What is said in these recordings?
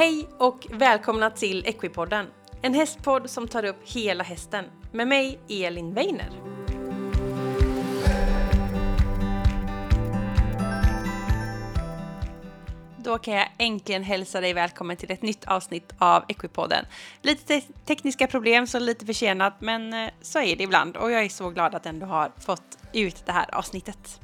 Hej och välkomna till Equipodden, en hästpodd som tar upp hela hästen med mig Elin Weiner. Då kan jag äntligen hälsa dig välkommen till ett nytt avsnitt av Equipodden. Lite te tekniska problem, så lite försenat, men eh, så är det ibland och jag är så glad att ändå har fått ut det här avsnittet.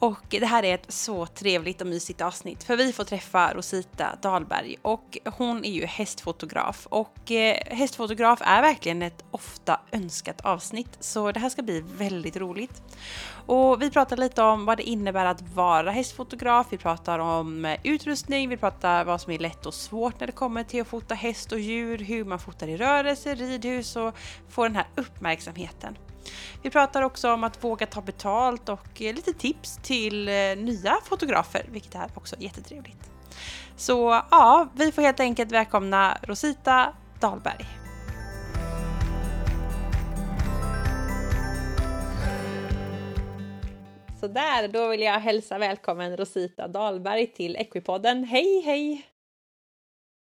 Och det här är ett så trevligt och mysigt avsnitt för vi får träffa Rosita Dahlberg och hon är ju hästfotograf och eh, hästfotograf är verkligen ett ofta önskat avsnitt så det här ska bli väldigt roligt. Och vi pratar lite om vad det innebär att vara hästfotograf, vi pratar om eh, utrustning, vi pratar vad som är lätt och svårt när det kommer till att fota häst och djur, hur man fotar i rörelse, ridhus och få den här uppmärksamheten. Vi pratar också om att våga ta betalt och eh, lite tips till eh, nya fotografer, vilket är också jättetrevligt. Så ja, vi får helt enkelt välkomna Rosita Dahlberg. Så där, då vill jag hälsa välkommen Rosita Dahlberg till Equipodden. Hej, hej!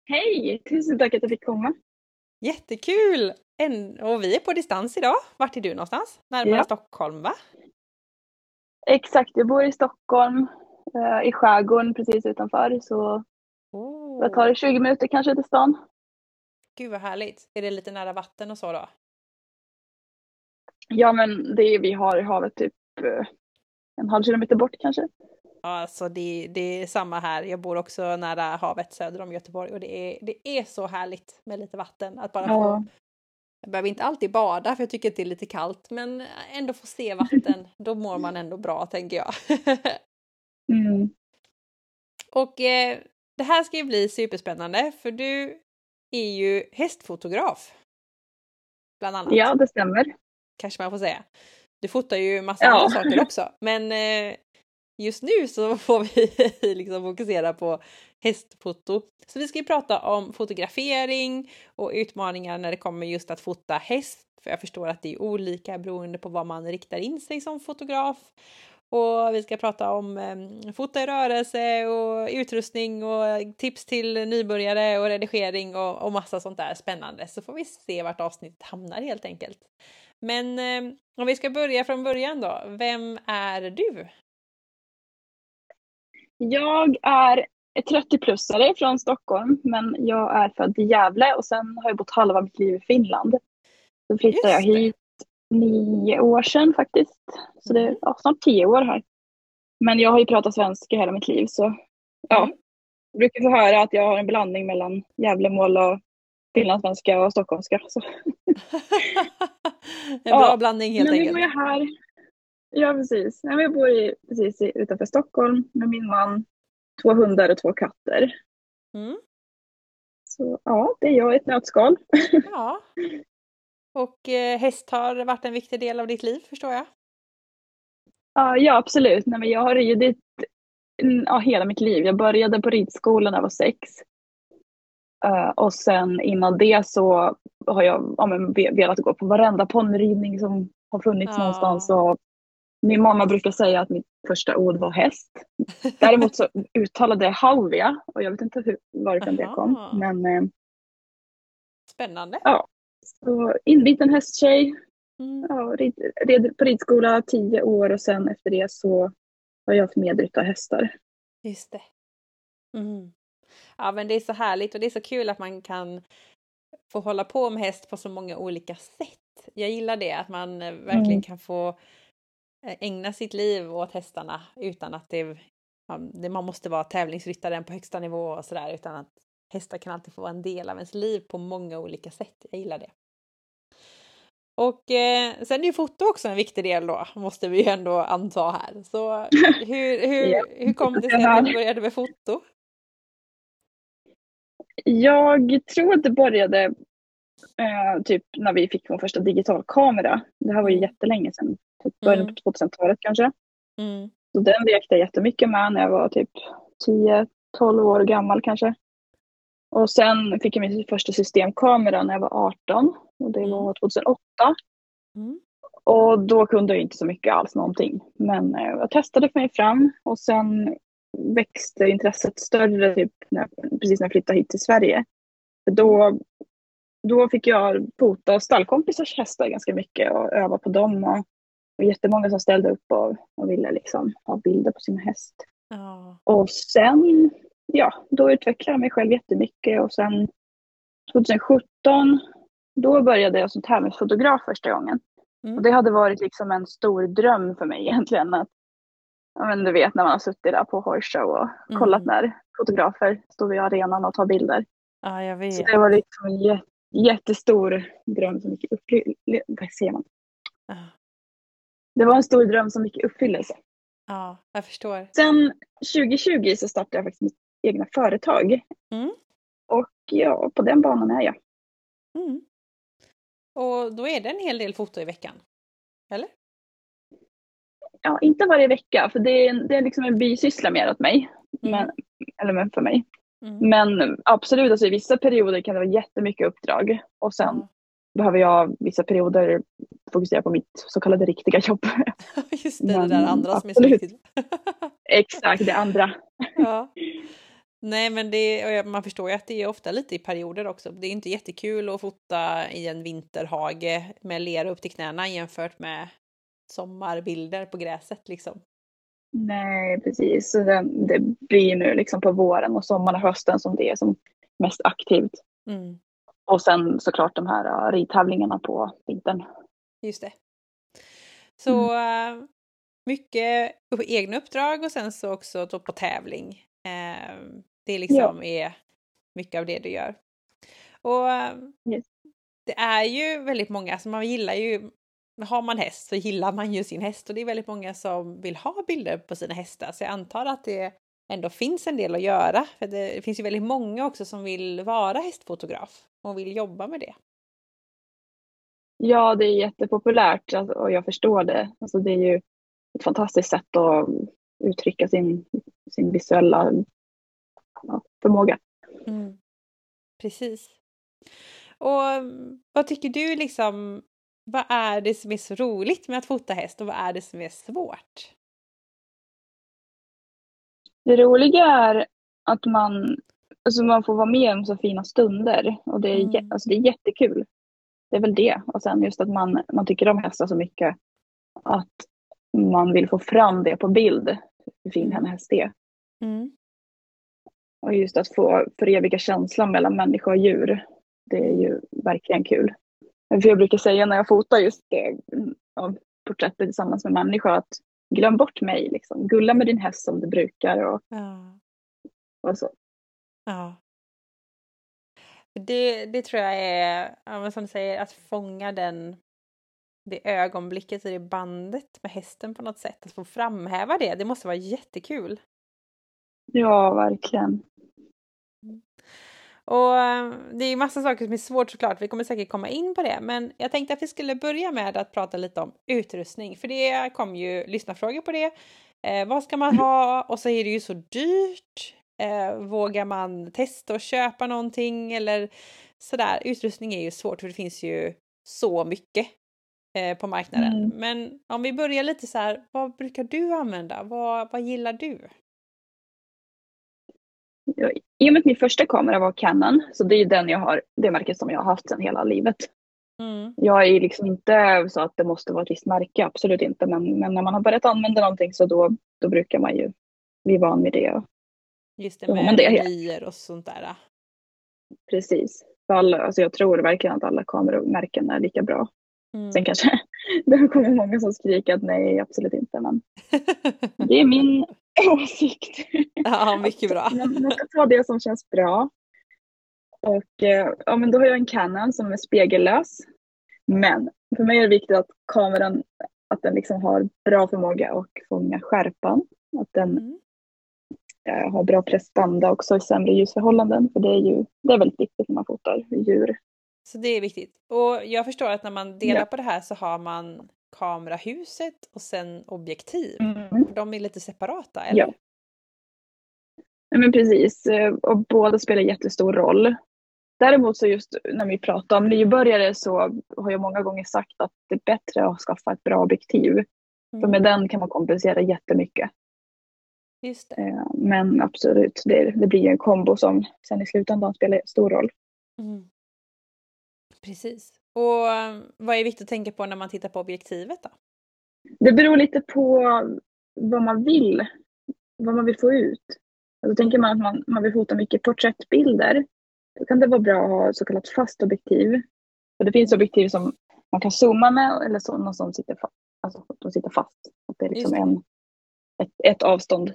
Hej! Tusen tack att jag fick komma. Jättekul! En, och vi är på distans idag. Vart är du någonstans? Närmare ja. Stockholm va? Exakt, jag bor i Stockholm, eh, i skärgården precis utanför. Så oh. jag tar det 20 minuter kanske till stan. Gud vad härligt. Är det lite nära vatten och så då? Ja men det är, vi har havet typ eh, en halv kilometer bort kanske. Alltså det, det är samma här. Jag bor också nära havet söder om Göteborg och det är, det är så härligt med lite vatten. Att bara få jag behöver inte alltid bada för jag tycker att det är lite kallt men ändå få se vatten, då mår man ändå bra tänker jag. mm. Och eh, det här ska ju bli superspännande för du är ju hästfotograf. Bland annat. Ja, det stämmer. Kanske man får säga. Du fotar ju massa ja. andra saker också men eh, just nu så får vi liksom fokusera på hästfoto. Så vi ska ju prata om fotografering och utmaningar när det kommer just att fota häst. För jag förstår att det är olika beroende på vad man riktar in sig som fotograf. Och vi ska prata om eh, fota i rörelse och utrustning och tips till nybörjare och redigering och, och massa sånt där spännande. Så får vi se vart avsnittet hamnar helt enkelt. Men eh, om vi ska börja från början då. Vem är du? Jag är 30-plussare från Stockholm men jag är född i Gävle och sen har jag bott halva mitt liv i Finland. Så flyttade jag hit nio år sedan faktiskt. Så det är mm. ja, snart tio år här. Men jag har ju pratat svenska hela mitt liv så ja. Jag brukar få höra att jag har en blandning mellan Gävlemål och finlandssvenska och stockholmska. En bra ja, blandning helt men enkelt. Nu bor jag här. Ja precis. Jag bor i, precis utanför Stockholm med min man två hundar och två katter. Mm. Så ja, det är jag i ett nötskal. Ja. Och eh, häst har varit en viktig del av ditt liv förstår jag? Ja, ja absolut. Nej, men jag har ridit ja, hela mitt liv. Jag började på ridskolan när jag var sex. Uh, och sen innan det så har jag ja, men, velat gå på varenda ponnyridning som har funnits ja. någonstans. Och min mamma brukar säga att mitt första ord var häst. Däremot så uttalade jag Hauvia och jag vet inte hur, varifrån det kom. Men, eh, Spännande. Ja, så inbiten hästtjej. Mm. Ja, rid, red på ridskola tio år och sen efter det så har jag haft medrytta hästar. Just det. Mm. Ja men det är så härligt och det är så kul att man kan få hålla på med häst på så många olika sätt. Jag gillar det att man eh, verkligen mm. kan få ägna sitt liv åt hästarna utan att det, man måste vara tävlingsryttaren på högsta nivå och sådär utan att hästar kan alltid få vara en del av ens liv på många olika sätt. Jag gillar det. Och eh, sen är ju foto också en viktig del då, måste vi ju ändå anta här. Så hur, hur, hur kom det sig att du började med foto? Jag tror att det började eh, typ när vi fick vår första digitalkamera. Det här var ju mm. jättelänge sedan, typ början på 2000-talet kanske. Mm. Så den lekte jag jättemycket med när jag var typ 10-12 år gammal kanske. Och sen fick jag min första systemkamera när jag var 18 och det var 2008. Mm. mm. Och då kunde jag inte så mycket alls någonting. Men eh, jag testade mig fram och sen växte intresset större typ när, precis när jag flyttade hit till Sverige. För då, då fick jag fota stallkompisars hästar ganska mycket och öva på dem. Och, och jättemånga som ställde upp och, och ville liksom ha bilder på sin häst. Ja. Och sen, ja, då utvecklade jag mig själv jättemycket och sen 2017, då började jag som tävlingsfotograf första gången. Mm. Och det hade varit liksom en stor dröm för mig egentligen. Att, ja, men du vet när man har suttit där på horse show och Mm. kollat när fotografer står vid arenan och tar bilder. ja, jag vet. Så det var liksom jättestor dröm som gick i uppfyllelse. Det var en stor dröm som gick i uppfyllelse. Ja, jag förstår. Sen 2020 så startade jag faktiskt mitt egna företag. Mm. Och ja, på den banan är jag. Mm. Och då är det en hel del foto i veckan. Eller? Ja, inte varje vecka, för det är, det är liksom en bisyssla mer åt mig. Mm. Men, eller men för mig. Mm. Men absolut, alltså, i vissa perioder kan det vara jättemycket uppdrag. Och sen behöver jag vissa perioder fokusera på mitt så kallade riktiga jobb. Just det, det Men där andra som är så absolut. viktigt. Exakt, det andra. ja. Nej men det, man förstår ju att det är ofta lite i perioder också. Det är inte jättekul att fota i en vinterhage med lera upp till knäna jämfört med sommarbilder på gräset liksom. Nej, precis. Så det, det blir nu liksom på våren och sommaren och hösten som det är som mest aktivt. Mm, Och sen såklart de här uh, ridtävlingarna på vintern. just det. Så eh, mycket upp- egna uppdrag och sen så också på tävling. Eh, det liksom är mycket av det du gör. Och Yes. det är ju väldigt många, alltså man gillar ju, har man häst så gillar man ju sin häst och det är väldigt många som vill ha bilder på sina hästar så jag antar att det ändå finns en del att göra. För det, finns ju väldigt många också som vill vara hästfotograf och vill jobba med det. Ja, det är jättepopulärt alltså, och jag förstår det. Alltså, det är ju ett fantastiskt sätt att uttrycka sin, sin visuella ja, förmåga. Mm. Precis. Och mm, vad tycker du liksom, vad är det som är så roligt med att fota häst och vad är det som är svårt? Det roliga är att man, alltså man får vara med om så fina stunder och det är, Mm. alltså det är jättekul. Det är väl det. Och sen just att man, man tycker om hästar så mycket att man vill få fram det på bild, hur fin Mm. en häst är. Mm. Och just att få föreviga känslan mellan människa och djur, det är ju verkligen kul. För jag brukar säga när jag fotar just det, ja, porträttet tillsammans med människa att glöm bort mig, liksom. gulla med din häst som du brukar och, Ja. och så. ja. Det, det tror jag är, ja, som du säger, att fånga den det ögonblicket och det bandet med hästen på något sätt. Att få framhäva det, det måste vara jättekul. Ja, verkligen. Och eh, det är ju massa saker som är svårt såklart, vi kommer säkert komma in på det. Men jag tänkte att vi skulle börja med att prata lite om utrustning, för det kom ju lyssnarfrågor på det. Eh, vad ska man ha? Och så är det ju så dyrt. Eh, vågar man testa och köpa någonting eller sådär? Utrustning är ju svårt för det finns ju så mycket eh, på marknaden. Mm. Men om vi börjar lite så här, vad brukar du använda? Vad, vad gillar du? I och med att min första kamera var Canon, så det är den jag har, det märket som jag har haft sedan hela livet. Mm. Jag är liksom inte så att det måste vara ett visst märke, absolut inte. Men, men när man har börjat använda någonting så då, då brukar man ju bli van vid det. Just det med menyer och sånt där. precis. Alla, alltså jag tror verkligen att alla kameramärken är lika bra. Mm. Sen kanske det kommer många som skriker att nej, absolut inte. Men det är min åsikt. ja, mycket bra. Man, man ska ta det som känns bra. Och eh, ja, men då har jag en Canon som är spegellös. Men för mig är det viktigt att kameran att den liksom har bra förmåga att fånga skärpan. Att den Mm. eh, har bra prestanda också i sämre ljusförhållanden. För det är ju det är väldigt viktigt när man fotar djur. Så det är viktigt. Och jag förstår att när man delar Ja. på det här så har man kamerahuset och sen objektiv. Mm. De är lite separata, eller? Ja. Ja, men precis, eh, och båda spelar jättestor roll. Däremot så just när vi pratar om nybörjare så har jag många gånger sagt att det är bättre att skaffa ett bra objektiv. För Mm. med den kan man kompensera jättemycket. Just det. Eh, Men absolut, det, det blir en kombo som sen i slutändan spelar stor roll. Mm. Precis. Och eh, vad är viktigt att tänka på när man tittar på objektivet då? Det beror lite på vad man vill, vad man vill få ut. Alltså, tänker man att man, man vill fota mycket porträttbilder, då kan det vara bra att ha så kallat fast objektiv. Och det finns objektiv som man kan zooma med eller sådana som sitter fast. Alltså, de sitter fast. Att det är liksom en, ett, ett avstånd.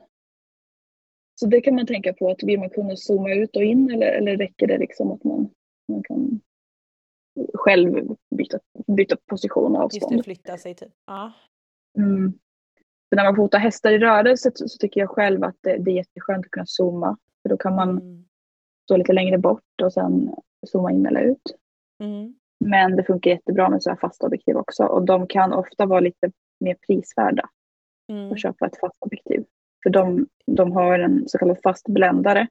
Så det kan man tänka på, att vill man kunna zooma ut och in eller, eller räcker det liksom att man, man kan själv byta, byta position och Just avstånd. det, flytta sig typ. Ja. Mm. För när man fotar hästar i rörelse så, så tycker jag själv att det, det är jätteskönt att kunna zooma. För då kan man Mm. stå lite längre bort och sen zooma in eller ut. Mm. Men det funkar jättebra med så här fasta objektiv också och de kan ofta vara lite mer prisvärda Mm. att köpa ett fast objektiv. För de, de har en så kallad fast bländare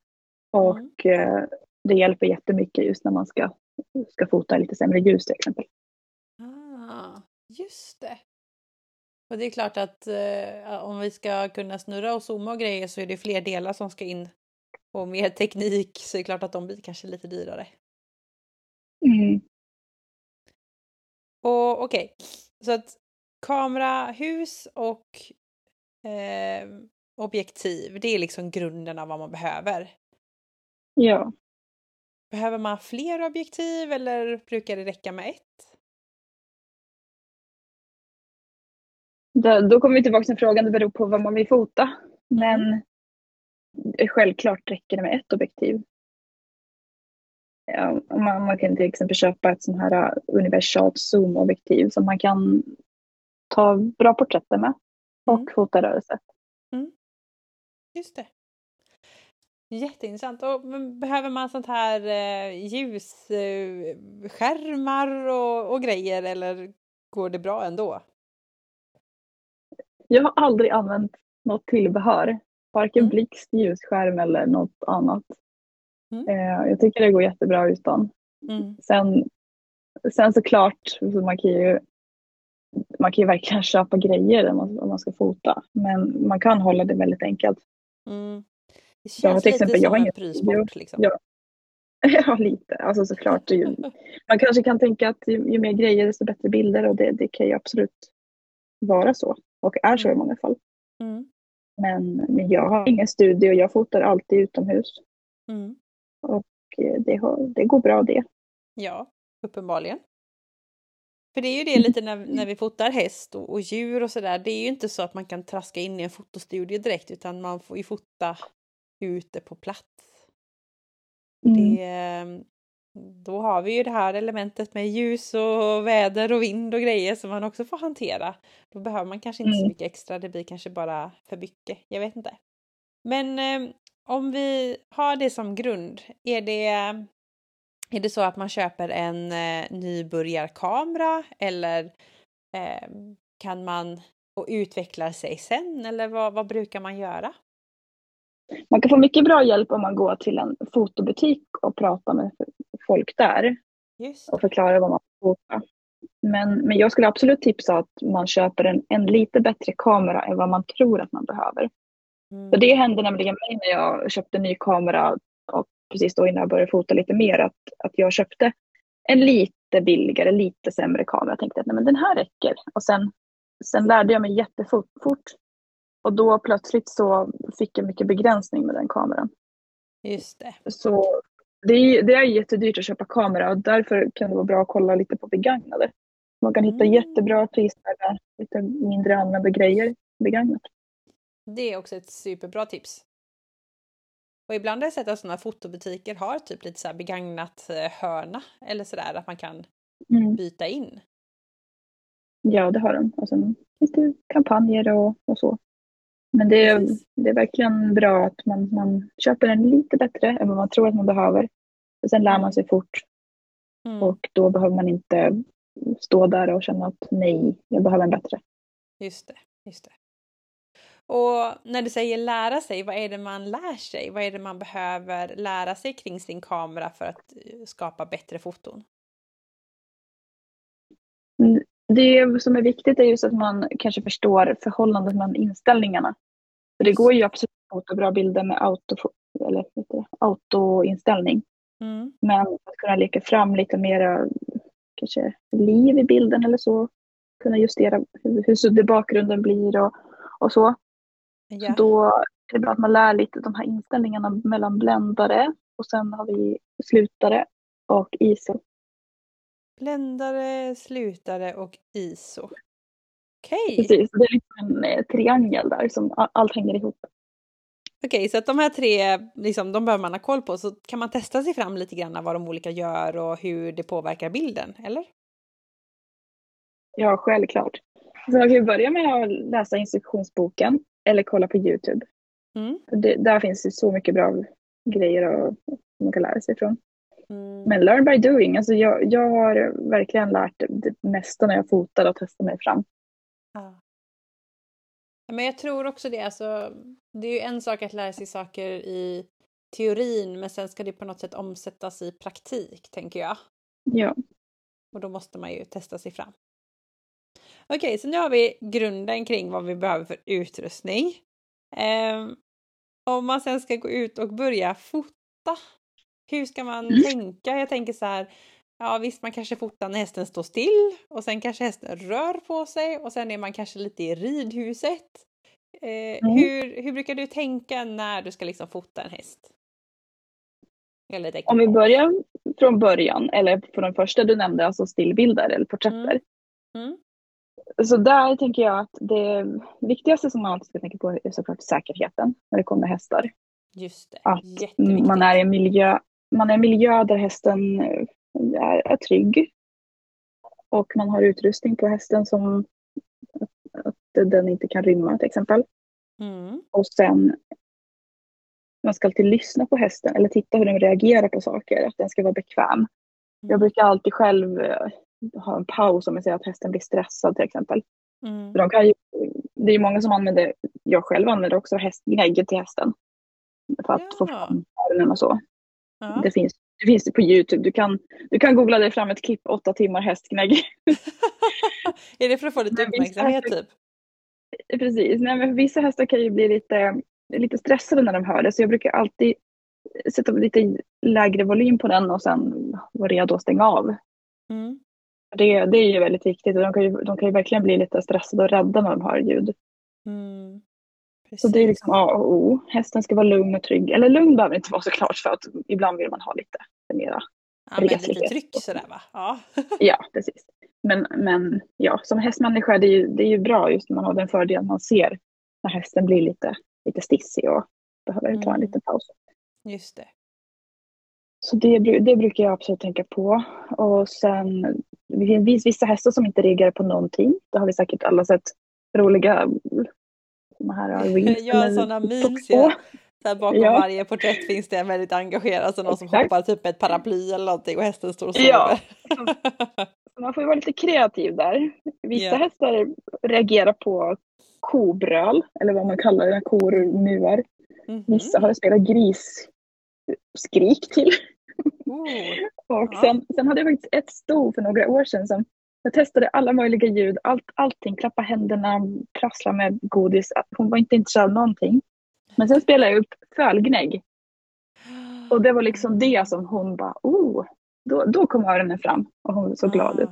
och eh, det hjälper jättemycket just när man ska, ska fota lite sämre ljus till exempel. Ah, just det. Och det är klart att eh, om vi ska kunna snurra och zooma och grejer så är det fler delar som ska in och mer teknik så är det klart att de blir kanske lite dyrare. Mm. Och okej, så att kamera, hus och eh, objektiv, det är liksom grunden av vad man behöver. Ja. Behöver man fler objektiv eller brukar det räcka med ett? Då, då kommer vi tillbaka till frågan, det beror på vad man vill fota. Men självklart räcker det med ett objektiv. Ja, man, man kan till exempel köpa ett sånt här uh, universalt zoom-objektiv som man kan ta bra porträtter med och Mm. fota rörelse. Just det. Jätteintressant. Och, behöver man sånt här eh, ljusskärmar skärmar och, och grejer eller går det bra ändå? Jag har aldrig använt något tillbehör, varken Mm. blixt, ljusskärm eller något annat. Mm. Eh, jag tycker det går jättebra utan. Mm. Sen, sen såklart, så man kan ju man kan ju verkligen köpa grejer om man, om man ska fota. Men man kan hålla det väldigt enkelt. Mm. Det Ja, känns till lite exempel, jag som en prylsport liksom. Ja. Ja, lite. Alltså såklart. ju- Man kanske kan tänka att ju, ju mer grejer desto bättre bilder och det, det kan ju absolut vara så. Och är så i Mm. många fall. Mm. Men, men jag har ingen studio, jag fotar alltid utomhus. Mm. Och eh, det, har, det går bra det. Ja, uppenbarligen. För det är ju det lite när, när vi fotar häst och, och djur och sådär. Det är ju inte så att man kan traska in i en fotostudio direkt utan man får ju fota ute på plats. Mm. Det, ehm, då har vi ju det här elementet med ljus och väder och vind och grejer som man också får hantera. Då behöver man kanske inte så Mm. mycket extra, det blir kanske bara för mycket. Jag vet inte. Men ehm, om vi har det som grund, är det, är det så att man köper en eh, nybörjarkamera eller ehm, kan man och utvecklar sig sen eller vad, vad brukar man göra? Man kan få mycket bra hjälp om man går till en fotobutik och pratar med folk där. Och förklara vad man får fota. Men, men jag skulle absolut tipsa att man köper en, en lite bättre kamera än vad man tror att man behöver. Mm. För det hände nämligen mig när jag köpte en ny kamera och precis då innan jag började fota lite mer att, att jag köpte en lite billigare, lite sämre kamera. Jag tänkte att nej, men den här räcker. Och sen, sen lärde jag mig jättefort. Och då plötsligt så fick jag mycket begränsning med den kameran. Just det. Så det är, det är jättedyrt att köpa kamera och därför kan det vara bra att kolla lite på begagnade. Man kan hitta Mm. jättebra prisvärda, lite mindre använda grejer begagnat. Det är också ett superbra tips. Och ibland har jag sett att sådana fotobutiker har typ lite så begagnat eh, hörna eller sådär att man kan Mm. byta in. Ja, det har de. Och sen finns det kampanjer och, och så. Men det är, Precis. det är verkligen bra att man, man köper en lite bättre än vad man tror att man behöver. Och sen lär Mm. man sig fort Mm. och då behöver man inte stå där och känna att nej, jag behöver en bättre. Just det, just det. Och när du säger lära sig, vad är det man lär sig? Vad är det man behöver lära sig kring sin kamera för att eh, skapa bättre foton? Det som är viktigt är just att man kanske förstår förhållandet mellan inställningarna. För det går ju absolut fota bra bilder med auto, eller, autoinställning. Mm. Men att kunna leka fram lite mera kanske liv i bilden eller så. Kunna justera hur, hur suddig bakgrunden blir och, och så. Så då är det bra att man lär lite de här inställningarna mellan bländare och sen har vi slutare och ISO. Bländare, slutare och ISO. Okej, Precis, det är liksom en eh, triangel där som allt hänger ihop. Okej, så att de här tre, liksom, de behöver man ha koll på. Så kan man testa sig fram lite grann vad de olika gör och hur det påverkar bilden, eller? Ja, självklart. Så man kan ju börja med att läsa instruktionsboken eller kolla på Youtube. Mm. Det, där finns det så mycket bra grejer och, som man kan lära sig ifrån. Mm. Men learn by doing. Alltså jag, jag har verkligen lärt det mesta när jag fotar och testar mig fram. Ja. Men jag tror också det. Alltså, det är ju en sak att lära sig saker i teorin, men sen ska det på något sätt omsättas i praktik, tänker jag. Ja, Och då måste man ju testa sig fram. Okej, så nu har vi grunden kring vad vi behöver för utrustning. Ehm, om man sen ska gå ut och börja fota, hur ska man Mm. tänka? Jag tänker så här, ja visst man kanske fotar när hästen står still och sen kanske hästen rör på sig och sen är man kanske lite i ridhuset. Eh, Mm. hur, hur brukar du tänka när du ska liksom fota en häst? Om vi börjar från början, eller från den första du nämnde, alltså stillbilder eller porträtter. Mm. Så där tänker jag att det viktigaste som man alltid ska tänka på är såklart säkerheten när det kommer hästar. Just det, Att man är i en miljö, man är i en miljö där hästen eh, är, är trygg. Och man har utrustning på hästen som att, att den inte kan rymma till exempel. Mm. Och sen man ska alltid lyssna på hästen eller titta hur den reagerar på saker, att den ska vara bekväm. Jag brukar alltid själv eh, ha en paus om jag ser att hästen blir stressad till exempel. Mm. De kan ju, det är ju många som använder, jag själv använder också hästgnägg till hästen. För att få Ja. fram öronen och så. Ja. Det finns, det finns det på Youtube. Du kan, du kan googla dig fram ett klipp, åtta timmar hästgnägg. är det för att få lite uppmärksamhet hästar- typ? Precis, Nej, men vissa hästar kan ju bli lite, lite stressade när de hör det. Så jag brukar alltid sätta lite lägre volym på den och sen vara redo att stänga av. Mm. Det, det är ju väldigt viktigt. och De kan ju, de kan ju verkligen bli lite stressade och rädda när de hör ljud. Mm. Så det är Precis. liksom A och O. Hästen ska vara lugn och trygg. Eller lugn behöver inte vara såklart för att ibland vill man ha lite mera. ja, men lite reslighet. tryck sådär va? Ja. Ja, precis. Men, men ja, som hästmänniska är det ju, det är ju bra just när man har den fördelen man ser när hästen blir lite, lite stissig och behöver ta en Mm. liten paus. Just det. Så det, det brukar jag absolut tänka på. Och sen det finns vissa hästar som inte reagerar på någonting. Det har vi säkert alla sett roliga såna här reels. Ja, sådana memes ja. Så bakom Ja. varje porträtt finns det en väldigt engagerad, alltså någon som Exakt. hoppar typ med ett paraply eller någonting och hästen står och sover. Ja. Man får ju vara lite kreativ där. Vissa Ja. hästar reagerar på kobröl, eller vad man kallar det när kor muar. Mhm. Vissa har spelat grisskrik till. Oh. Och Ja. sen, sen hade jag faktiskt ett sto för några år sedan som jag testade alla möjliga ljud, allt, allting, klappa händerna, prassla med godis. Hon var inte intresserad av någonting. Men sen spelade jag upp fölgnägg och det var liksom det som hon bara, oh, då, då kom öronen fram och hon såg glad ut.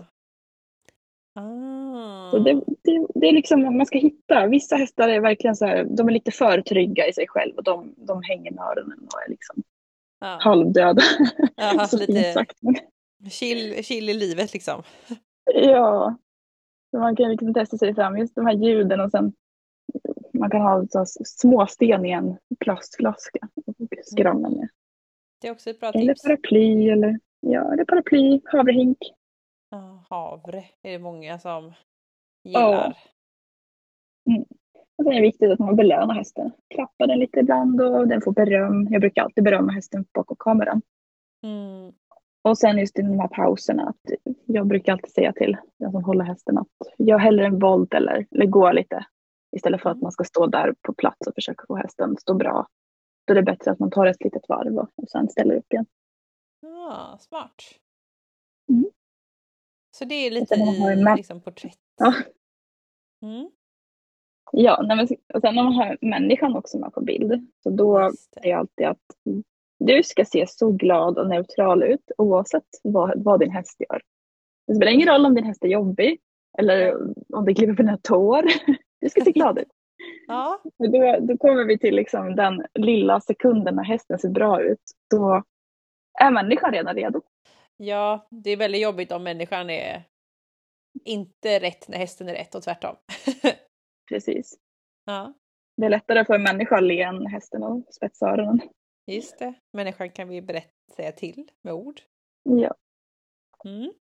Ah. Så det, det, det är liksom, man ska hitta, vissa hästar är verkligen så här, de är lite för trygga i sig själva och de, de hänger med öronen och är liksom ja. halvdöda. Fint lite sagt. Chill, chill i livet liksom. Ja, man kan liksom testa sig fram, just de här ljuden och sen man kan ha så små sten i en plastflaska och skramla med. Det är också ett bra Eller tips. paraply eller, ja, eller paraply, havrehink. Ja, havre är det många som gillar. Och det är viktigt att man belönar hästen. Klappar den lite ibland och den får beröm. Jag brukar alltid berömma hästen bakom kameran. Mm. Och sen just i de här pauserna, att jag brukar alltid säga till den som håller hästen att gör hellre en volt eller, eller gå lite. Istället för att Mm. man ska stå där på plats och försöka få hästen att stå bra. Då är det bättre att man tar ett litet varv och, och sen ställer upp igen. Ja, smart. Mm. Så det är lite i liksom, porträtt. Ja. Mm. Ja, men, och sen om man har människan också med på bild, så då är det alltid att du ska se så glad och neutral ut oavsett vad, vad din häst gör. Det spelar ingen roll om din häst är jobbig eller om det kliver på dina tår. Du ska se glad ut. Ja, Då, då kommer vi till liksom den lilla sekunden när hästen ser bra ut. Då är människan redan redo. ja, det är väldigt jobbigt om människan är inte rätt när hästen är rätt och tvärtom. Precis. ja, Det är lättare för en människa att le än hästen och spetsa öronen. Just det. Människan kan vi berätta säga till med ord. Ja. Mm.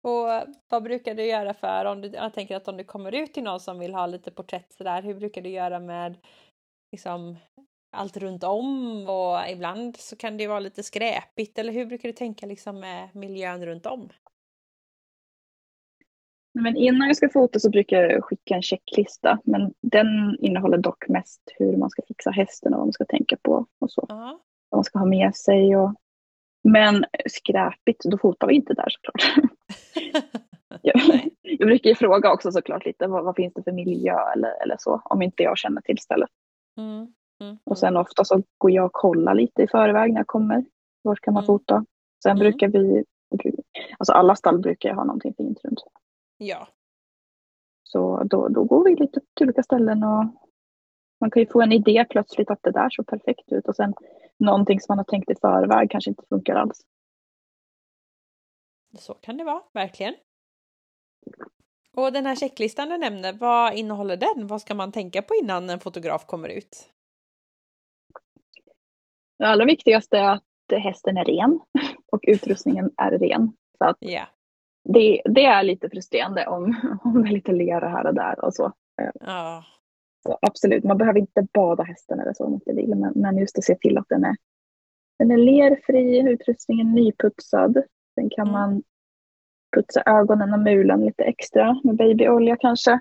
Och vad brukar du göra för om du, jag tänker att om du kommer ut till någon som vill ha lite porträtt sådär, hur brukar du göra med liksom allt runt om och ibland så kan det vara lite skräpigt eller hur brukar du tänka liksom med miljön runt om? Men innan jag ska fota så brukar jag skicka en checklista. Men den innehåller dock mest hur man ska fixa hästen och vad man ska tänka på och så. Ja, Vad man ska ha med sig och men skräpigt, då fotar vi inte där såklart. jag, jag brukar ju fråga också såklart lite vad, vad finns det för miljö eller, eller så om inte jag känner till stället. mm, mm, Och sen ofta så går jag och kollar lite i förväg när jag kommer. Vart kan man Mm. fota? Sen Mm. brukar vi, alltså alla stall brukar jag ha någonting fint runt. Ja, Så då, då går vi lite till olika ställen och man kan ju få en idé plötsligt att det där såg perfekt ut och sen någonting som man har tänkt i förväg kanske inte funkar alls. så kan det vara, verkligen. Och den här checklistan du nämnde, vad innehåller den? Vad ska man tänka på innan en fotograf kommer ut? Det allra viktigaste är att hästen är ren och utrustningen är ren. Så att Ja, det, det är lite frustrerande om, om det är lite lera här och där och så. ja, så. Absolut, man behöver inte bada hästen eller så om man inte vill, men, men just att se till att den är, den är lerfri, utrustningen nyputsad. Sen kan Mm. man putsa ögonen och mulen lite extra med babyolja kanske.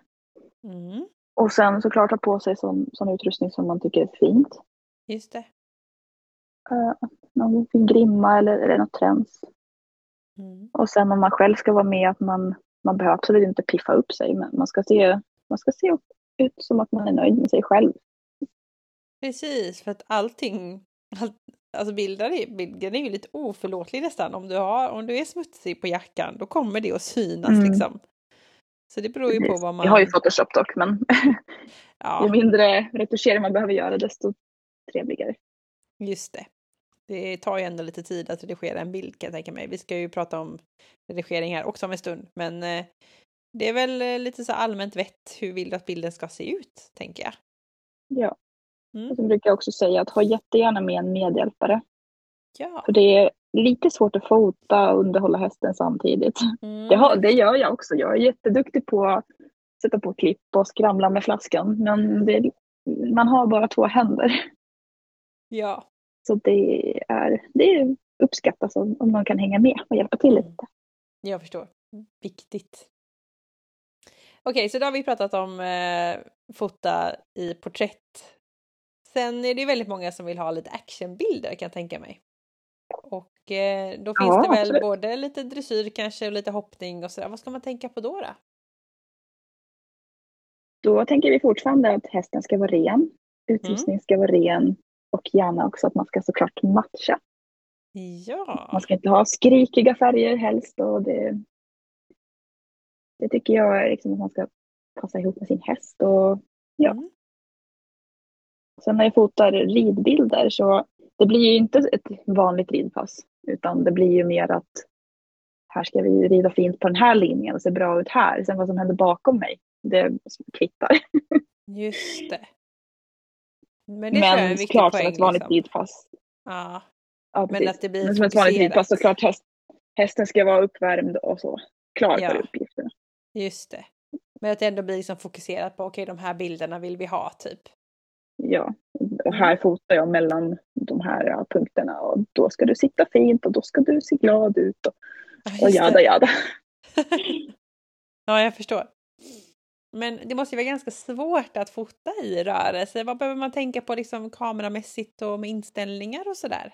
mm, Och sen såklart ha på sig sån, sån utrustning som man tycker är fint. just det. Uh, någon fin grimma eller, eller något träns. Mm. Och sen om man själv ska vara med, att man, man behöver absolut inte piffa upp sig, men man ska se, man ska se ut som att man är nöjd med sig själv. Precis, för att allting, allt, alltså bilder är, bilden är ju lite oförlåtlig nästan. Om du, har, om du är smutsig på jackan, då kommer det att synas Mm. liksom. Så det beror ju på vad man... Jag har ju Photoshop dock, men ju Ja, mindre retuschering man behöver göra, desto trevligare. just det. Det tar ju ändå lite tid att redigera en bild kan jag tänka mig. Vi ska ju prata om redigering här också om en stund, men eh, det är väl eh, lite så allmänt vett hur vill du att bilden ska se ut, tänker jag. Ja. Mm. Och sen brukar jag också säga att ha jättegärna med en medhjälpare. Ja. För det är lite svårt att fota och underhålla hästen samtidigt. Mm. Det, har, det gör jag också. Jag är jätteduktig på att sätta på klipp och skramla med flaskan. Men det, man har bara två händer. Ja, Så det är, det uppskattas om, om man kan hänga med och hjälpa till Mm. lite. jag förstår. Viktigt. Okej, så då har vi pratat om eh, fota i porträtt. Sen är det väldigt många som vill ha lite actionbilder kan jag tänka mig. Och eh, då finns Ja, det väl absolut. både lite dressyr kanske och lite hoppning och sådär. Vad ska man tänka på då? då? Då tänker vi fortfarande att hästen ska vara ren. Utrustningen ska vara ren och gärna också att man ska såklart matcha. Ja, Man ska inte ha skrikiga färger helst. Och det, det tycker jag är liksom att man ska passa ihop med sin häst. Och ja. Mm. Sen när jag fotar ridbilder så det blir ju inte ett vanligt ridpass. Utan det blir ju mer att här ska vi rida fint på den här linjen och se bra ut här. Sen vad som händer bakom mig, det kvittar. just det. Men det Men klart som poäng. ett vanligt liksom. ridpass. Ja, Ja, men att det blir Men som ett vanligt ridpass så klart häst, hästen ska vara uppvärmd och så. Klar Ja. för uppgifterna. Just det. Men att det ändå blir liksom fokuserat på okej, de här bilderna vill vi ha typ. Ja, och här fotar jag mellan de här punkterna och då ska du sitta fint och då ska du se glad ut och, Ja, och jada jada. Ja, jag förstår. Men det måste ju vara ganska svårt att fota i rörelse. Vad behöver man tänka på liksom kameramässigt och med inställningar och sådär?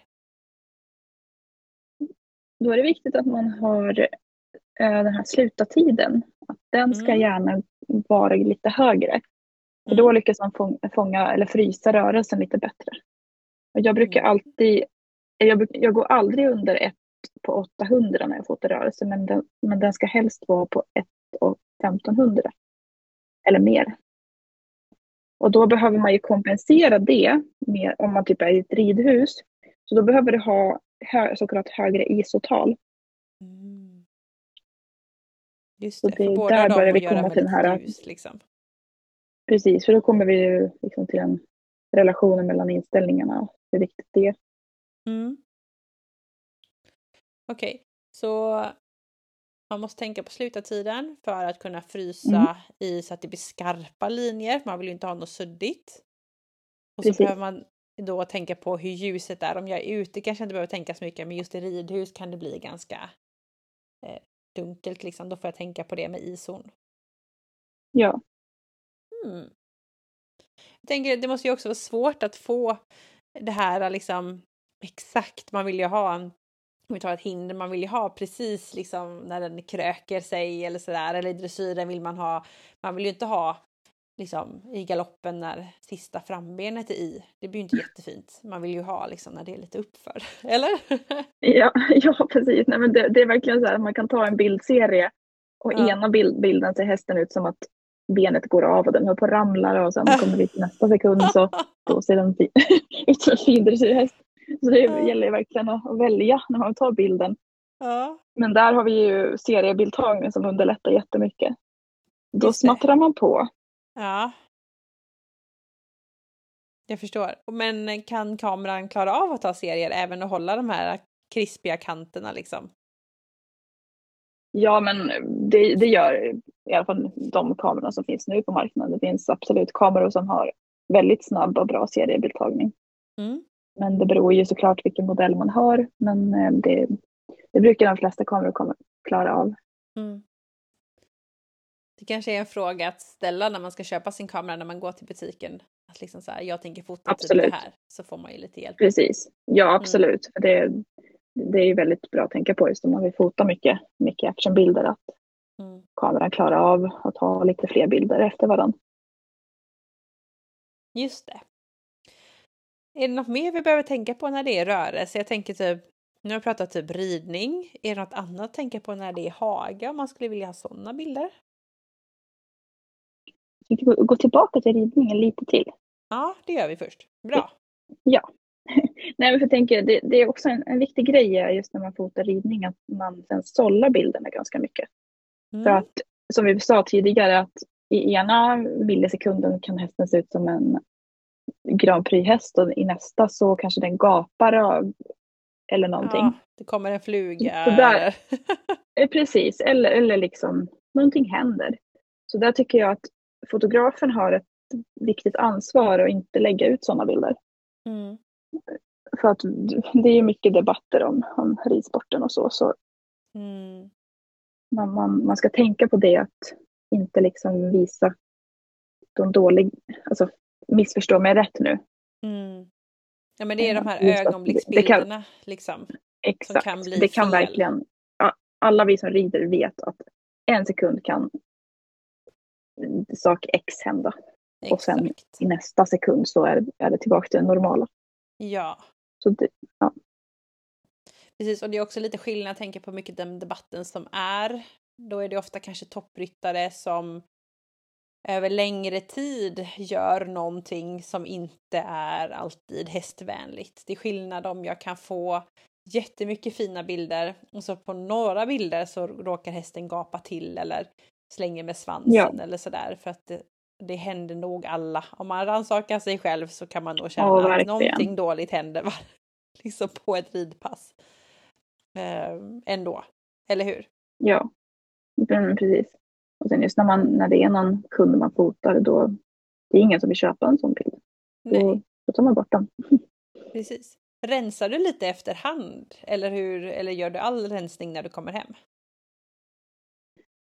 Då är det viktigt att man har eh, den här slutartiden. Att den ska Mm. gärna vara lite högre. För då lyckas man fånga, fånga eller frysa rörelsen lite bättre. Och jag brukar alltid, jag, jag går aldrig under ett på 800 när jag fotar rörelse men den, men den ska helst vara på 1 och 1500. Eller mer. Och då behöver man ju kompensera det med, om man typ är i ett ridhus. Så då behöver du ha hö, så kallat högre isotal. Mm. Just Så det, det för båda där börjar vi komma till den här- ljus liksom. Precis, för då kommer vi ju liksom till den relationen mellan inställningarna. Hur viktigt det är. Mm. Okej, så man måste tänka på slutartiden för att kunna frysa Mm. i så att det blir skarpa linjer. Man vill ju inte ha något suddigt. Och så Precis. behöver man då tänka på hur ljuset är. Om jag är ute kanske jag inte behöver tänka så mycket, men just i ridhus kan det bli ganska eh, dunkelt liksom. Då får jag tänka på det med ison. Ja, Mm. Jag tänker det måste ju också vara svårt att få det här liksom exakt. Man vill ju ha en om vi tar ett hinder, man vill ju ha precis liksom när den kröker sig eller sådär. Eller i dressyren vill man ha, man vill ju inte ha liksom i galoppen när sista frambenet är i. Det blir ju inte jättefint. Man vill ju ha liksom när det är lite uppför. Eller? ja, ja precis. Nej, men det, det är verkligen så här att man kan ta en bildserie och Ja. ena bild, bilden ser hästen ut som att benet går av och den håller på att ramla och sen kommer vi till nästa sekund så då ser den ut som en fin dressyrhäst. Så det gäller ju verkligen att välja när man tar bilden. ja. Men där har vi ju seriebildtagning som underlättar jättemycket. Då smattrar man på. Ja. Jag förstår. Men kan kameran klara av att ta serier även och hålla de här krispiga kanterna liksom? Ja, men det, det gör i alla fall de kamerorna som finns nu på marknaden. Det finns absolut kameror som har väldigt snabb och bra seriebildtagning. Mm. Men det beror ju såklart vilken modell man har. Men eh, det, det brukar de flesta kameror klara av. Mm. Det kanske är en fråga att ställa när man ska köpa sin kamera när man går till butiken. Att liksom så här, jag tänker fota typ Absolut. det här. Så får man ju lite hjälp. Precis. Ja, absolut. För det, det är ju väldigt bra att tänka på just om man vill fota mycket, mycket actionbilder. Att Mm. kameran klarar av att ha lite fler bilder efter varandra. Just det. Är det något mer vi behöver tänka på när det är rörelse? Jag tänker typ, nu har jag pratat typ ridning. Är det något annat att tänka på när det är hage om man skulle vilja ha sådana bilder? Vi gå- tillbaka till ridningen lite till. Ja, det gör vi först. Bra. Nej, men för jag tänker, det, det är också en, en viktig grej just när man fotar ridning att man sen sållar bilderna ganska mycket. Mm. För att som vi sa tidigare att i ena millisekunden kan hästen se ut som en Grand Prix-häst och i nästa så kanske den gapar av eller någonting. Ja, det kommer en fluga. Så där- Eh, Precis, eller, eller liksom någonting händer. Så där tycker jag att fotografen har ett viktigt ansvar att inte lägga ut sådana bilder. Mm. För att det är ju mycket debatter om, om ridsporten och så. Så Mm. man, man, man ska tänka på det att inte liksom visa de dåliga, alltså missförstå mig rätt nu. Mm. Ja men det är de här Just det ögonblicksbilderna liksom. Exakt, kan det kan fel. verkligen, ja, alla vi som rider vet att en sekund kan sak X hända. Och sen- Exakt. I nästa sekund så är, är det tillbaka till det normala. Ja, Så det, precis. Och det är också lite skillnad, jag tänker på mycket den debatten som är. Då är det ofta kanske toppryttare som över längre tid gör någonting som inte är alltid hästvänligt. Det är skillnad om jag kan få jättemycket fina bilder och så på några bilder så råkar hästen gapa till eller slänger med svansen Ja. eller sådär för att det, det händer nog alla. Om man rannsakar sig själv så kan man nog känna Ja, att någonting dåligt händer liksom på ett ridpass. Eh, ändå, eller hur? ja, precis. Och sen just när, man, när det är någon kund man fotar då det är ingen som vill köpa en sån bild. Nej. Då, då tar man bort den. Precis. Rensar du lite efterhand? Eller, hur, eller gör du all rensning när du kommer hem?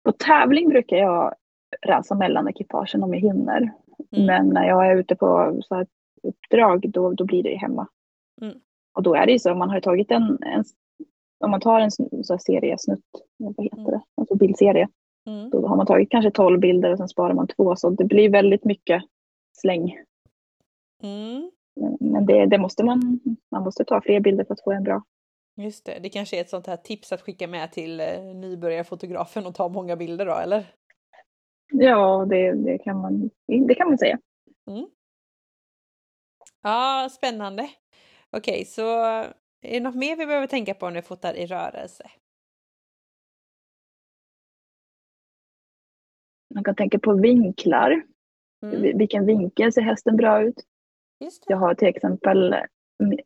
På tävling brukar jag rensa mellan ekipagen om jag hinner. Mm. Men när jag är ute på så här uppdrag då, då blir det ju hemma. Mm. Och då är det ju så, om man har tagit en, en om man tar en så här seriesnutt, vad heter Mm. det, alltså bildserie. Mm. Då har man tagit kanske 12 bilder och sen sparar man två så det blir väldigt mycket släng. Mm. Men det, det måste man, man måste ta fler bilder för att få en bra. Just det, det kanske är ett sånt här tips att skicka med till eh, nybörjarfotografen och ta många bilder då, eller? Ja, det, det, kan, man, det kan man säga. Ja, spännande. Okej, så är det något mer vi behöver tänka på när vi fotar i rörelse? Man kan tänka på vinklar. Mm. Vilken vinkel ser hästen bra ut? Jag har till exempel,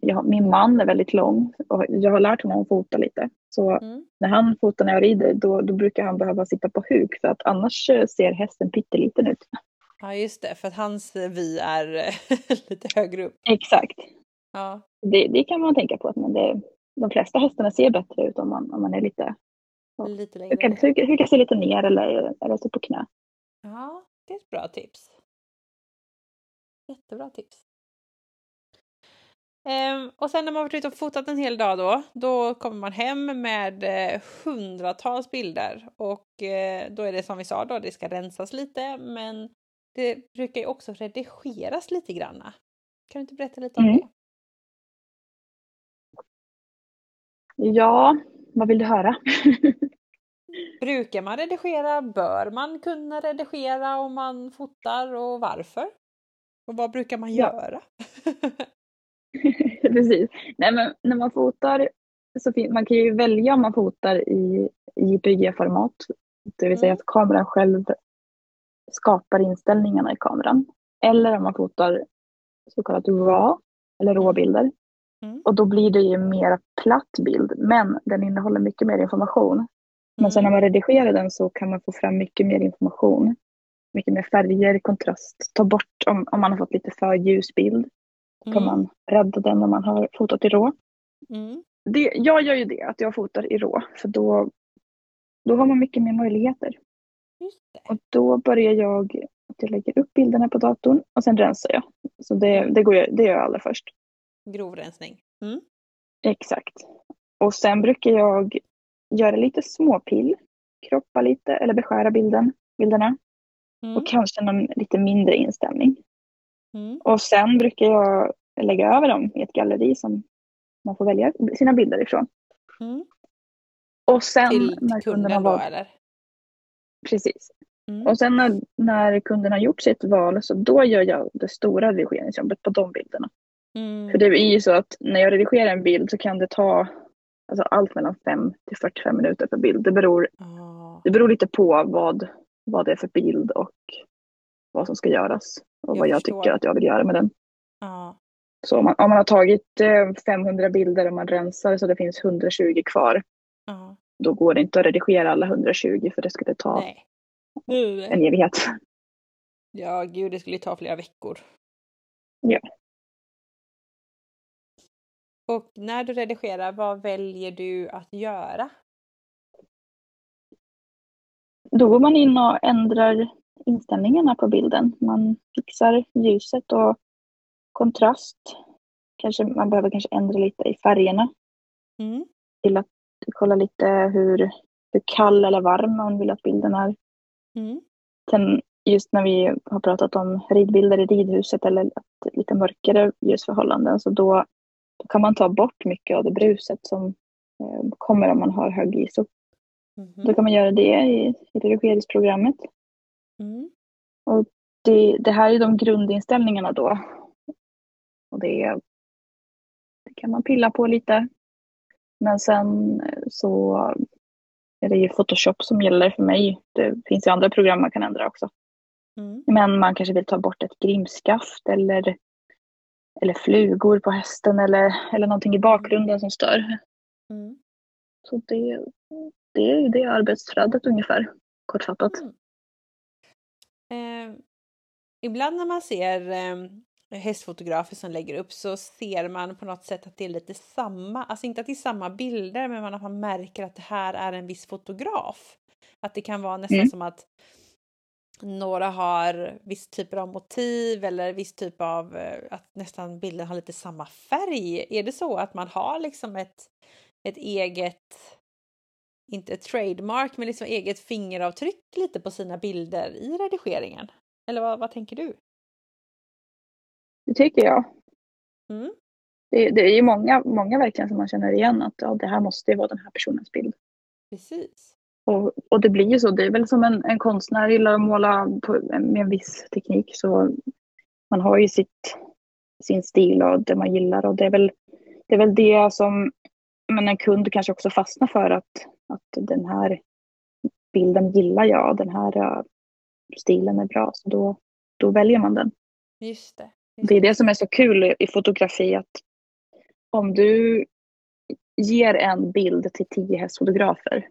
jag min man är väldigt lång och jag har lärt honom att fota lite. Så Mm. när han fotar när jag rider då, då brukar han behöva sitta på huk för att annars eh, ser hästen pytteliten ut. Ja, just det, för att hans vy är eh, lite högre upp. Exakt. Ja, Det, det kan man tänka på. Man det, de flesta hästarna ser bättre ut om man, om man är lite. Lite längre ner. hukar, hukar sig lite ner eller, eller står på knä. Ja, det är ett bra tips. Jättebra tips. Ehm, och sen när man varit ute och fotat en hel dag då, då kommer man hem med eh, hundratals bilder och eh, då är det som vi sa då, det ska rensas lite men det brukar ju också redigeras lite granna. Kan du inte berätta lite om Mm. det? Ja, vad vill du höra? Brukar man redigera? Bör man kunna redigera om man fotar och varför? Och vad brukar man göra? Precis. Nej, men när man fotar så man kan ju välja om man fotar i JPG-format. Det vill säga Mm. att kameran själv skapar inställningarna i kameran. Eller om man fotar så kallat RAW eller råbilder. Mm. Och då blir det ju mer platt bild men den innehåller mycket mer information. Men sen när Mm. man redigerar den så kan man få fram mycket mer information. Mycket mer färger, kontrast. Ta bort om, om man har fått lite för ljus bild. Då kan Mm. man rädda den om man har fotat i rå. Mm. Det, jag gör ju det, att jag fotar i rå. För då, då har man mycket mer möjligheter. Och då börjar jag att jag lägger upp bilderna på datorn och sen rensar jag. Så det, det, går jag, det gör jag allra först. Grovrensning. Mm. Exakt. Och sen brukar jag göra lite småpill. Kroppa lite eller beskära bilden, bilderna. Mm. Och kanske någon lite mindre inställning. Mm. Och sen brukar jag lägga över dem i ett galleri som man får välja sina bilder ifrån. Mm. Och sen Till när kunden kunden har då valt, eller? precis. Mm. Och sen när, när kunden har gjort sitt val så då gör jag det stora redigeringsjobbet på de bilderna. Mm. För det är ju så att när jag redigerar en bild så kan det ta alltså allt mellan 5 till 45 minuter per bild. Det beror, Ah, det beror lite på vad, vad det är för bild och vad som ska göras. Och Jag vad jag förstår. tycker att jag vill göra med den. ah. Så om man, om man har tagit eh, 500 bilder och man rensar så det finns 120 kvar. ah. Då går det inte att redigera alla 120 för det skulle ta en evighet. Ja, gud, det skulle ta flera veckor. Ja. Och när du redigerar, vad väljer du att göra? Då går man in och ändrar inställningarna på bilden. Man fixar ljuset och kontrast. Kanske, man behöver kanske ändra lite i färgerna. Mm. Till att kolla lite hur, hur kall eller varm man vill att bilden är. Mm. Sen just när vi har pratat om ridbilder i ridhuset eller att lite mörkare ljusförhållanden så då, då kan man ta bort mycket av det bruset som eh, kommer om man har hög ISO. Då Mhm. kan man göra det i, i redigeringsprogrammet. Mm. Det, det här är de grundinställningarna då. Och det, det kan man pilla på lite. Men sen eh, så är det ju Photoshop som gäller för mig. Det finns ju andra program man kan ändra också. Mm. Men man kanske vill ta bort ett grimskaft eller, eller flugor på hästen eller, eller någonting i bakgrunden som stör. Mm. Så det, det är ju det arbetsflödet ungefär, kortfattat. Mm. Eh, ibland när man ser eh, hästfotografer som lägger upp så ser man på något sätt att det är lite samma, alltså inte att det är samma bilder men att man märker att det här är en viss fotograf. Att det kan vara nästan Mm. som att några har viss typer av motiv eller viss typ av eh, att nästan bilden har lite samma färg. Är det så att man har liksom ett, ett eget inte trademark, men liksom eget fingeravtryck lite på sina bilder i redigeringen? Eller vad, vad tänker du? Det tycker jag. Mm. Det, det är ju många, många verkligen som man känner igen att ja, det här måste ju vara den här personens bild. Precis. Och, och det blir ju så, det är väl som en, en konstnär gillar att måla på, med en viss teknik. Så man har ju sitt, sin stil och det man gillar. Och det är väl det, är väl det som men en kund kanske också fastnar för att, att den här bilden gillar jag, den här uh, stilen är bra, så då, då väljer man den. Just det. Just det är det som är så kul i fotografi, att om du ger en bild till tio hästfotografer,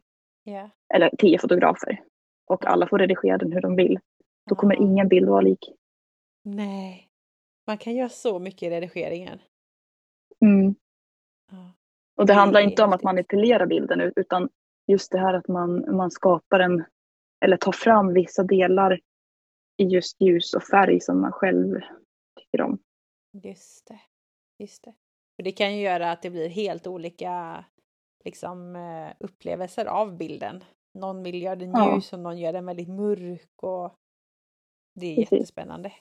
yeah. eller tio fotografer, och alla får redigera den hur de vill, då kommer ingen bild vara lik. Nej. Man kan göra så mycket i redigeringen. Mm. Ah. Och det handlar inte om att manipulera bilden utan just det här att man, man skapar en, eller tar fram vissa delar i just ljus och färg som man själv tycker om. Just det. Just det. För det kan ju göra att det blir helt olika liksom, eh, upplevelser av bilden. Någon vill göra den ljus ja. och någon gör den väldigt mörk och det är Precis. jättespännande.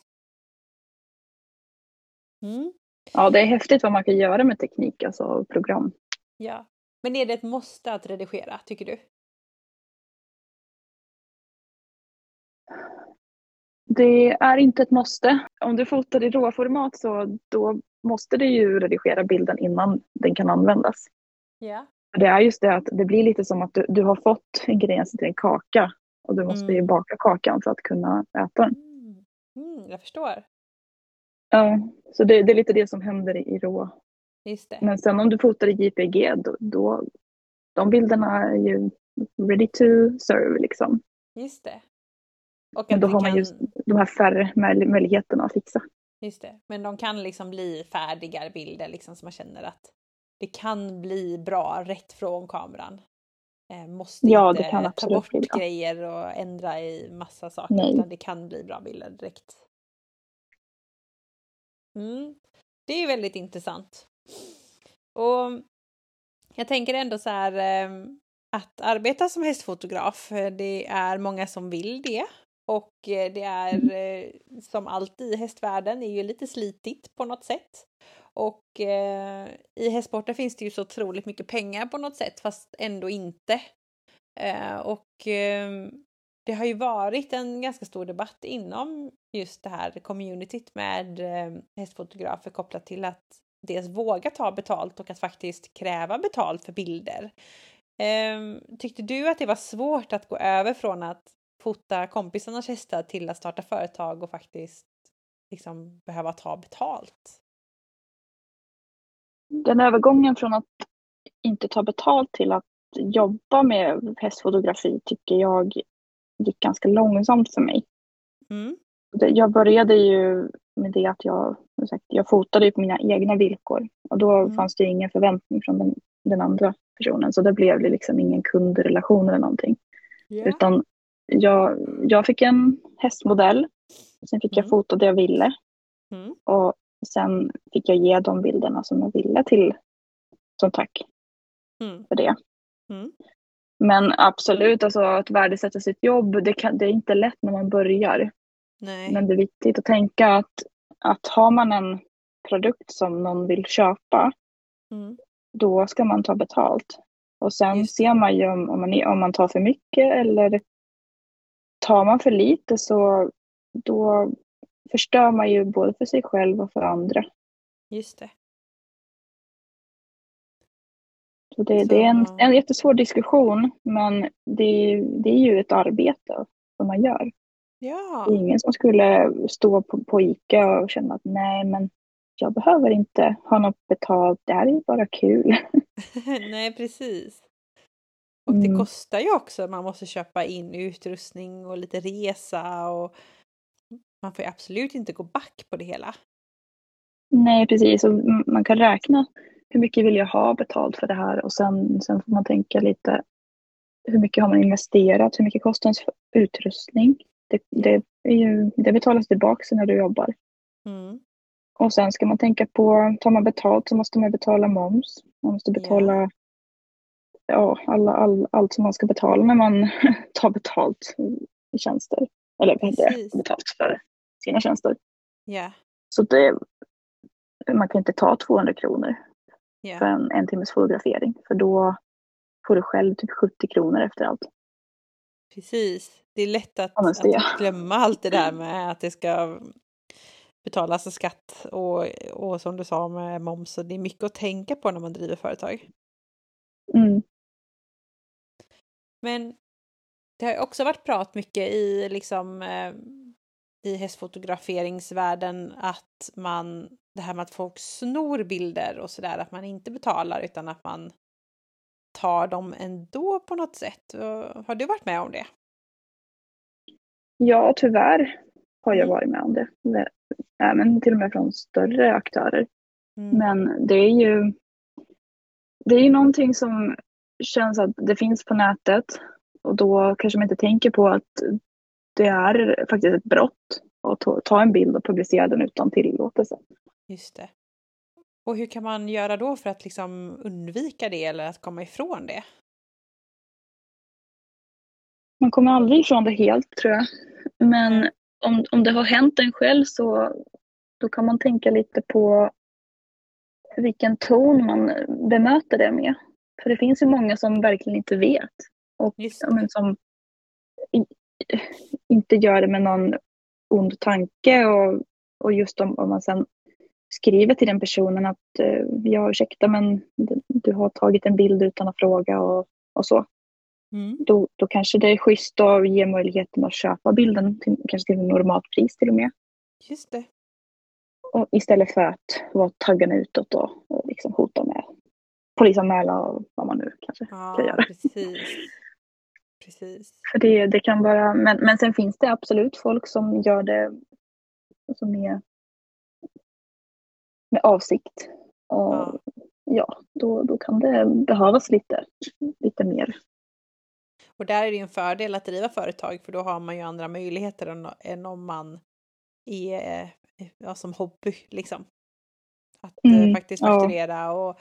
Mm. Ja, det är häftigt vad man kan göra med teknik, alltså program. Ja. Men är det ett måste att redigera, tycker du? Det är inte ett måste. Om du fotar i råformat så då måste du ju redigera bilden innan den kan användas. Ja. Det är just det att det blir lite som att du, du har fått ingredienser till en kaka och du måste mm. ju baka kakan för att kunna äta den. Mm. Mm, jag förstår. Ja, så det, det, är lite det som händer i, rå. Just det. Men sen om du fotar i JPG då, då de bilderna är ju ready to serve liksom. Just det. Och Men då har man kan... just de här färre möjligheterna att fixa. Just det. Men de kan liksom bli färdigare bilder liksom som man känner att det kan bli bra rätt från kameran. Eh, måste ja, inte ta bort grejer och ändra i massa saker Nej. utan det kan bli bra bilder direkt. Mm. Det är väldigt intressant. Och jag tänker ändå så här ehm, att arbeta som hästfotograf, eh, det är många som vill det. Och eh, det är mm. som alltid i hästvärlden är ju lite slitigt på något sätt. Och eh, i hästsporten finns det ju så otroligt mycket pengar på något sätt fast ändå inte. Eh, och eh, det har ju varit en ganska stor debatt inom just det här communityt med eh, hästfotografer kopplat till att dels våga ta betalt och att faktiskt kräva betalt för bilder. Ehm, tyckte du att det var svårt att gå över från att fota kompisarnas hästar till att starta företag och faktiskt liksom behöva ta betalt? Den övergången från att inte ta betalt till att jobba med hästfotografi tycker jag gick ganska långsamt för mig. Mm. Jag började ju med det att jag, jag fotade på mina egna villkor och då mm. fanns det ingen förväntning från den, den, andra personen så det blev det liksom ingen kundrelation eller någonting. Yeah. Utan jag, jag fick en hästmodell, sen fick mm. jag fota det jag ville mm. och sen fick jag ge de bilderna som jag ville till som tack mm. för det. Mm. Men absolut, alltså att värdesätta sitt jobb, det, kan, det är inte lätt när man börjar. Nej. Men det är viktigt att tänka att, att har man en produkt som någon vill köpa, mm. då ska man ta betalt. Och sen ser man ju om, om, man, om man tar för mycket eller tar man för lite så då förstör man ju både för sig själv och för andra. Just det. Så det, så... det är en, en jättesvår diskussion men det, det är ju ett arbete som man gör. Ja. Det är ingen som skulle stå på, på ICA och känna att nej men jag behöver inte ha något betalt, det här är ju bara kul. nej precis. Och det mm. kostar ju också, man måste köpa in utrustning och lite resa och man får ju absolut inte gå back på det hela. Nej precis, och man kan räkna hur mycket vill jag ha betalt för det här och sen, sen får man tänka lite hur mycket har man investerat, hur mycket kostar ens utrustning? Det, det, ju, det betalas tillbaka när du jobbar. Mm. Och sen ska man tänka på, tar man betalt så måste man betala moms. Man måste betala yeah. ja, alla, all, allt som man ska betala när man tar betalt i tjänster. Eller vad heter det? Betalt för sina tjänster. Ja, Så det, man kan inte ta 200 kronor ja. för en, en timmes fotografering. För då får du själv typ 70 kronor efter allt. Precis. Det är lätt att, Ja, att glömma allt det där med att det ska betalas skatt och, och som du sa med moms. Så det är mycket att tänka på när man driver företag. Mm. Men det har också varit prat mycket i liksom eh, i hästfotograferingsvärlden att man det här med att folk snor bilder och sådär att man inte betalar utan att man tar dem ändå på något sätt. Har du varit med om det? Ja, tyvärr har jag Mm. varit med om det. Det- Även till och med från större aktörer. Mm. Men det är ju det är ju någonting som känns att det finns på nätet och då kanske man inte tänker på att det är faktiskt ett brott att ta- en bild och publicera den utan tillåtelse. Just det. Och hur kan man göra då för att liksom undvika det eller att komma ifrån det? Man kommer aldrig ifrån det helt tror jag. Men om, om det har hänt en själv så då kan man tänka lite på vilken ton man bemöter det med. För det finns ju många som verkligen inte vet. Och men som inte gör det med någon ond tanke. Och, och just om, om man sen skriver till den personen att eh, ja ursäkta men du, har tagit en bild utan att fråga och, och så. Mm. Då, då kanske det är schysst att ge möjligheten att köpa bilden, till, kanske till normalt pris till och med. Just det. Och istället för att vara taggarna utåt och, och liksom hota med polisanmäla och vad man nu kanske kan Ja, göra. precis. Precis. För det, det kan vara, men, men sen finns det absolut folk som gör det som är med avsikt. Och Ja. ja, då, då kan det behövas lite, lite mer. Och där är det ju en fördel att driva företag för då har man ju andra möjligheter än, än om man är eh, ja, som hobby liksom. Att eh, Mm, faktiskt ja. fakturera och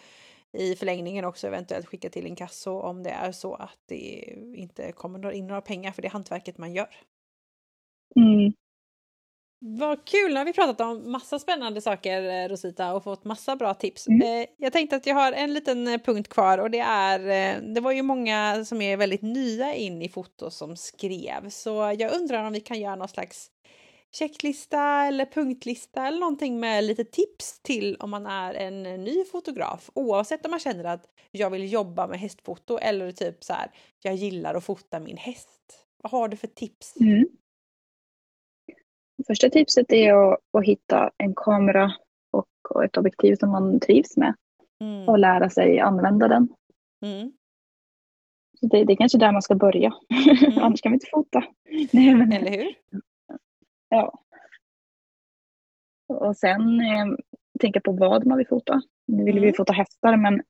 i förlängningen också eventuellt skicka till en kasso om det är så att det inte kommer in några pengar för det hantverket man gör. Mm. Vad kul! Nu har vi pratat om massa spännande saker eh, Rosita och fått massa bra tips. Mm. Eh, Jag tänkte att jag har en liten eh, punkt kvar och det är Det var ju många som är väldigt nya in i foto som skrev så jag undrar om vi kan göra någon slags checklista eller punktlista eller någonting med lite tips till om man är en ny fotograf oavsett om man känner att jag vill jobba med hästfoto eller typ så här jag gillar att fota min häst. Vad har du för tips? Mm. Första tipset är att, att hitta en kamera och, ett objektiv som man trivs med Mm. och lära sig använda den. Mm. Det, det är kanske där man ska börja. Mm. Annars kan vi inte fota. Nej, men, Eller hur? Ja. Och sen eh, tänka på vad man vill fota. Nu vill vi Mm. fota hästar men,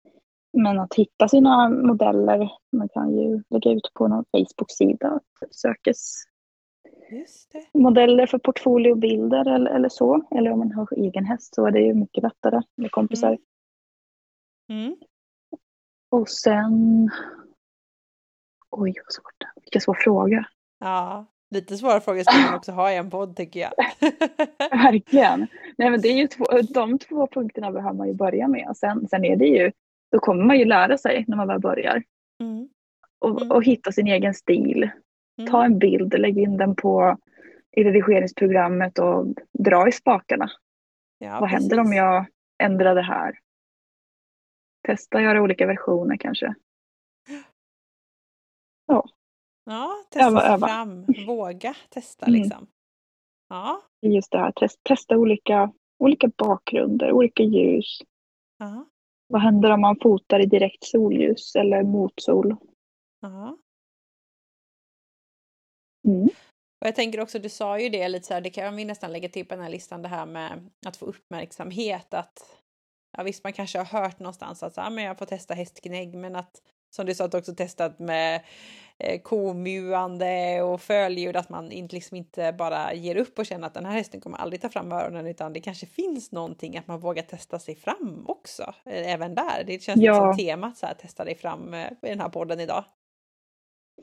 men att hitta sina modeller. Man kan ju lägga ut på någon Facebook-sida att sökes modeller för portfoliobilder eller, eller så. Eller om man har egen häst så är det ju mycket lättare med kompisar. Mm. Mm. Och sen... Oj vad svårt. Vilken svår fråga. Ja, lite svåra frågor ska man också ha i en podd tycker jag. Verkligen. Nej, men det är ju två, de två punkterna behöver man ju börja med. Och sen, sen är det ju, då kommer man ju lära sig när man väl börjar. Mm. Och, Mm. och hitta sin egen stil. Mm. Ta en bild, lägg in den på i redigeringsprogrammet och dra i spakarna. Ja, Vad händer om precis. jag ändrar det här? Testa göra olika versioner kanske. Ja, testa Öva, sig öva. fram. Våga testa Mm. liksom. Ja, Just det här, test, testa olika, olika bakgrunder, olika ljus. ja, Vad händer om man fotar i direkt solljus eller motsol? ja. Mm. Och jag tänker också, du sa ju det lite så här, det kan vi nästan lägga till på den här listan, det här med att få uppmärksamhet. Att, ja visst, man kanske har hört någonstans att så, ja, men jag får testa hästgnägg, men att som du sa, att också testat med eh, komuande och fölljud, att man inte, liksom inte bara ger upp och känner att den här hästen kommer aldrig ta fram öronen utan det kanske finns någonting att man vågar testa sig fram också, eh, även där. Det känns ja. som temat så här, testa dig fram eh, i den här podden idag.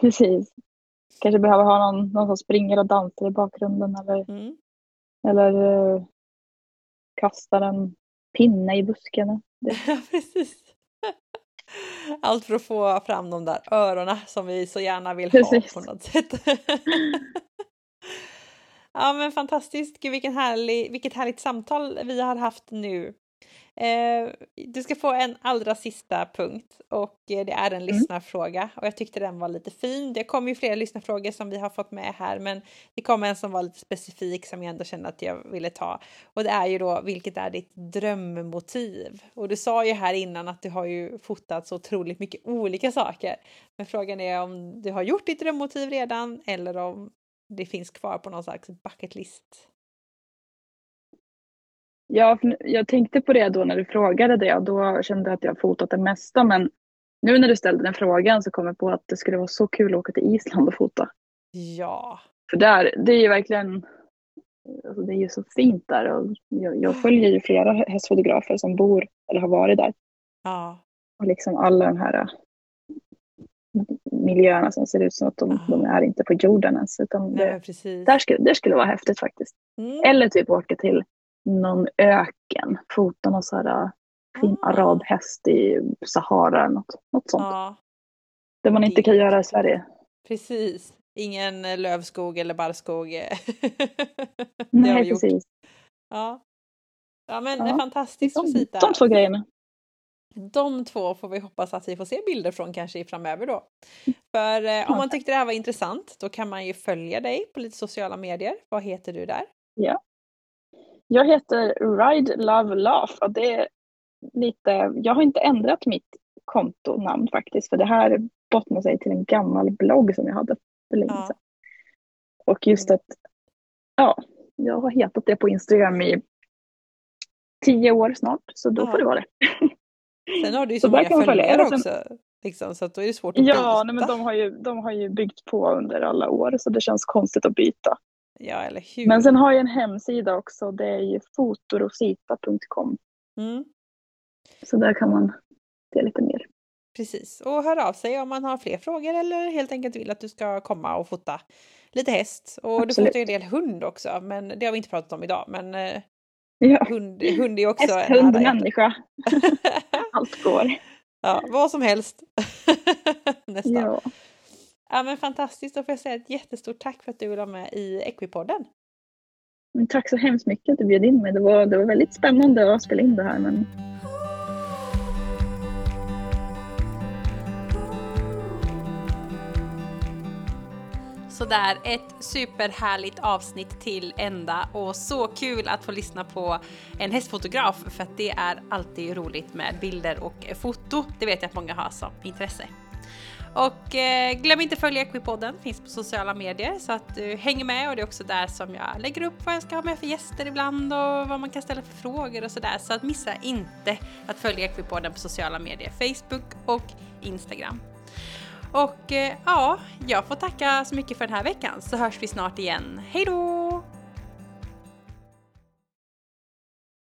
Precis. Kanske behöver ha någon, någon som springer och dansar i bakgrunden eller, mm. eller uh, kastar en pinne i busken. Ja, precis. Allt för att få fram de där öronen som vi så gärna vill Precis. ha på något sätt. ja men fantastiskt, Gud, vilken härlig, vilket härligt samtal vi har haft nu. Eh, du ska få en allra sista punkt och eh, det är en mm. lyssnarfråga och jag tyckte den var lite fin. Det kommer ju flera lyssnarfrågor som vi har fått med här men det kom en som var lite specifik som jag ändå kände att jag ville ta och det är ju då vilket är ditt drömmotiv? Och du sa ju här innan att du har ju fotat så otroligt mycket olika saker. Men frågan är om du har gjort ditt drömmotiv redan eller om det finns kvar på någon slags bucket list? Ja, jag tänkte på det då när du frågade det och då kände jag att jag fotat det mesta men nu när du ställde den frågan så kom jag på att det skulle vara så kul att åka till Island och fota. Ja. För där, det är ju verkligen, alltså det är ju så fint där och jag, jag följer ju flera hästfotografer som bor eller har varit där. Ja. Och liksom alla de här miljöerna som ser ut som att de, de är inte på jorden ens. Utan Nej, det, där skulle, det skulle vara häftigt faktiskt. Mm. Eller typ åka till någon öken, fota någon så här äh, fin ah. arabhäst i Sahara eller något, något sånt. Ja. Det man inte kan göra i Sverige. Precis, ingen äh, lövskog eller barrskog. Nej, precis. Ja. ja, men ja. fantastiskt de, De två grejerna. De två får vi hoppas att vi får se bilder från kanske framöver då. För eh, om man tyckte det här var intressant då kan man ju följa dig på lite sociala medier. Vad heter du där? Ja, jag heter Ride Love Laugh och det är lite, jag har inte ändrat mitt kontonamn faktiskt för det här bottnar sig till en gammal blogg som jag hade för länge sedan. Och just att, ja, jag har hetat det på Instagram i tio år snart så då ja. får det vara det. Sen har du ju så, så många följare också. Liksom, så att då är det svårt att Ja, nej, men de har, ju, de har ju byggt på under alla år så det känns konstigt att byta. Ja, eller hur? Men sen har jag en hemsida också. Det är ju fotorosita.com. Mm. Så där kan man se lite mer. Precis, och hör av sig om man har fler frågor eller helt enkelt vill att du ska komma och fota lite häst. Och Absolut. du fotar ju en del hund också, men det har vi inte pratat om idag. Men eh, ja. hund, hund är också Häst, hund, människa. Allt går. Ja, vad som helst. Nästan. Ja. Ja men fantastiskt, då får jag säga ett jättestort tack för att du vill vara med i Equipodden. Tack så hemskt mycket att du bjöd in mig. Det var, det var väldigt spännande att spela in det här. Men... Sådär, ett superhärligt avsnitt till ända och så kul att få lyssna på en hästfotograf för att det är alltid roligt med bilder och foto. Det vet jag att många har som intresse. Och eh, glöm inte att följa Equipodden, finns på sociala medier så att du hänger med och det är också där som jag lägger upp vad jag ska ha med för gäster ibland och vad man kan ställa för frågor och sådär. Så att missa inte att följa Equipodden på sociala medier, Facebook och Instagram. Och eh, ja, jag får tacka så mycket för den här veckan så hörs vi snart igen. Hej då!